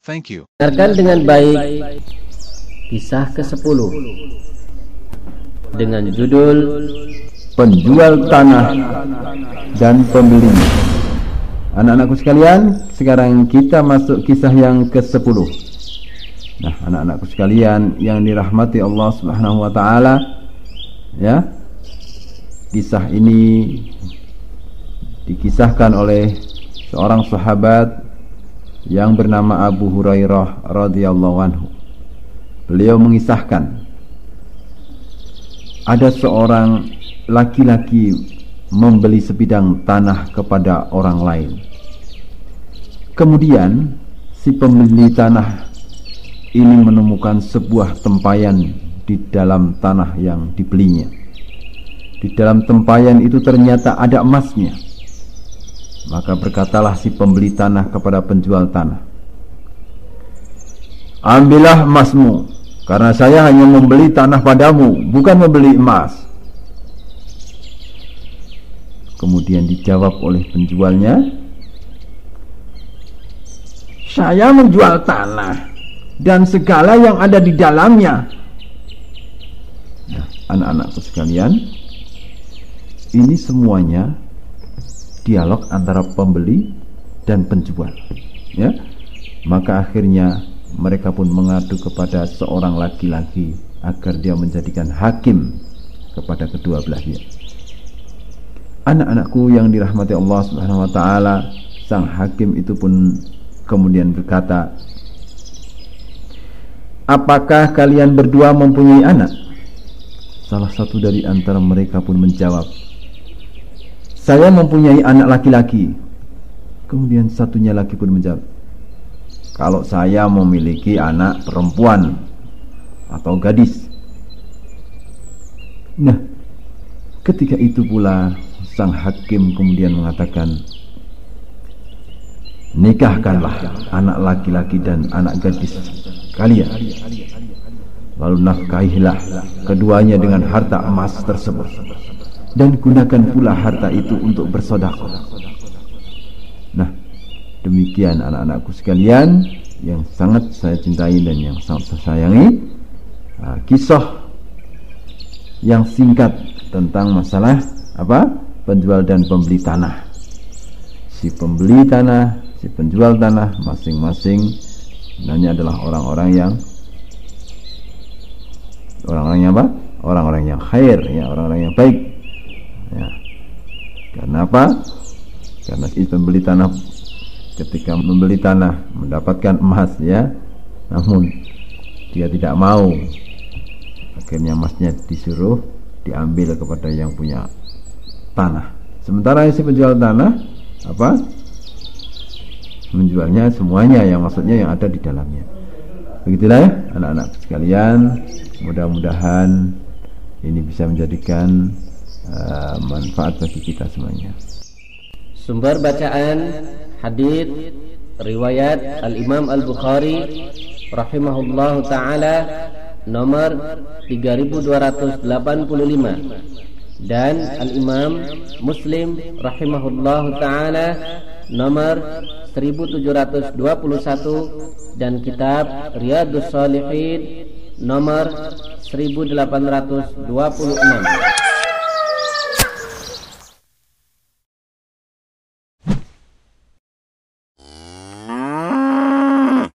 Thank you. Dengarkan dengan baik kisah ke-10 dengan judul penjual tanah dan pembelinya. Anak-anakku sekalian, sekarang kita masuk kisah yang ke-10. Nah, anak-anakku sekalian yang dirahmati Allah Subhanahu wa taala, ya. Kisah ini dikisahkan oleh seorang sahabat yang bernama Abu Hurairah radhiyallahu anhu. Beliau mengisahkan ada seorang laki-laki membeli sebidang tanah kepada orang lain. Kemudian si pembeli tanah ini menemukan sebuah tempayan di dalam tanah yang dibelinya. Di dalam tempayan itu ternyata ada emasnya. Maka berkatalah si pembeli tanah kepada penjual tanah Ambillah emasmu Karena saya hanya membeli tanah padamu Bukan membeli emas. Kemudian dijawab oleh penjualnya Saya menjual tanah Dan segala yang ada di dalamnya. Nah, anak-anakku sekalian Ini semuanya dialog antara pembeli dan penjual ya. Maka akhirnya mereka pun mengadu kepada seorang laki-laki agar dia menjadikan hakim kepada kedua belah pihak anak-anakku yang dirahmati Allah Subhanahu wa taala sang hakim itu pun kemudian berkata apakah kalian berdua mempunyai anak? Salah satu dari antara mereka pun menjawab saya mempunyai anak laki-laki. Kemudian satunya lagi pun menjawab, kalau saya memiliki anak perempuan atau gadis. Nah, ketika itu pula sang hakim kemudian mengatakan, nikahkanlah anak laki-laki dan anak gadis kalian. Lalu nafkahilah keduanya dengan harta emas tersebut dan gunakan pula harta itu untuk bersodakoh. Nah, demikian anak-anakku sekalian yang sangat saya cintai dan yang sangat saya sayangi. Nah, kisah yang singkat tentang masalah apa? Penjual dan pembeli tanah. Si pembeli tanah, si penjual tanah masing-masing sebenarnya adalah orang-orang yang orang-orang yang apa? Orang-orang yang khair, ya, orang-orang yang baik. Karena apa karena si pembeli tanah ketika membeli tanah mendapatkan emas ya. Namun dia tidak mau. Akhirnya emasnya disuruh diambil kepada yang punya tanah. Sementara si penjual tanah apa? Menjualnya semuanya yang maksudnya yang ada di dalamnya. Begitulah ya anak-anak sekalian. Mudah-mudahan ini bisa menjadikan uh, manfaat bagi kita semuanya. Sumber bacaan hadis riwayat Al Imam Al Bukhari rahimahullah taala nomor 3285 dan Al Imam Muslim rahimahullah taala nomor 1721 dan kitab Riyadus Salihin nomor 1826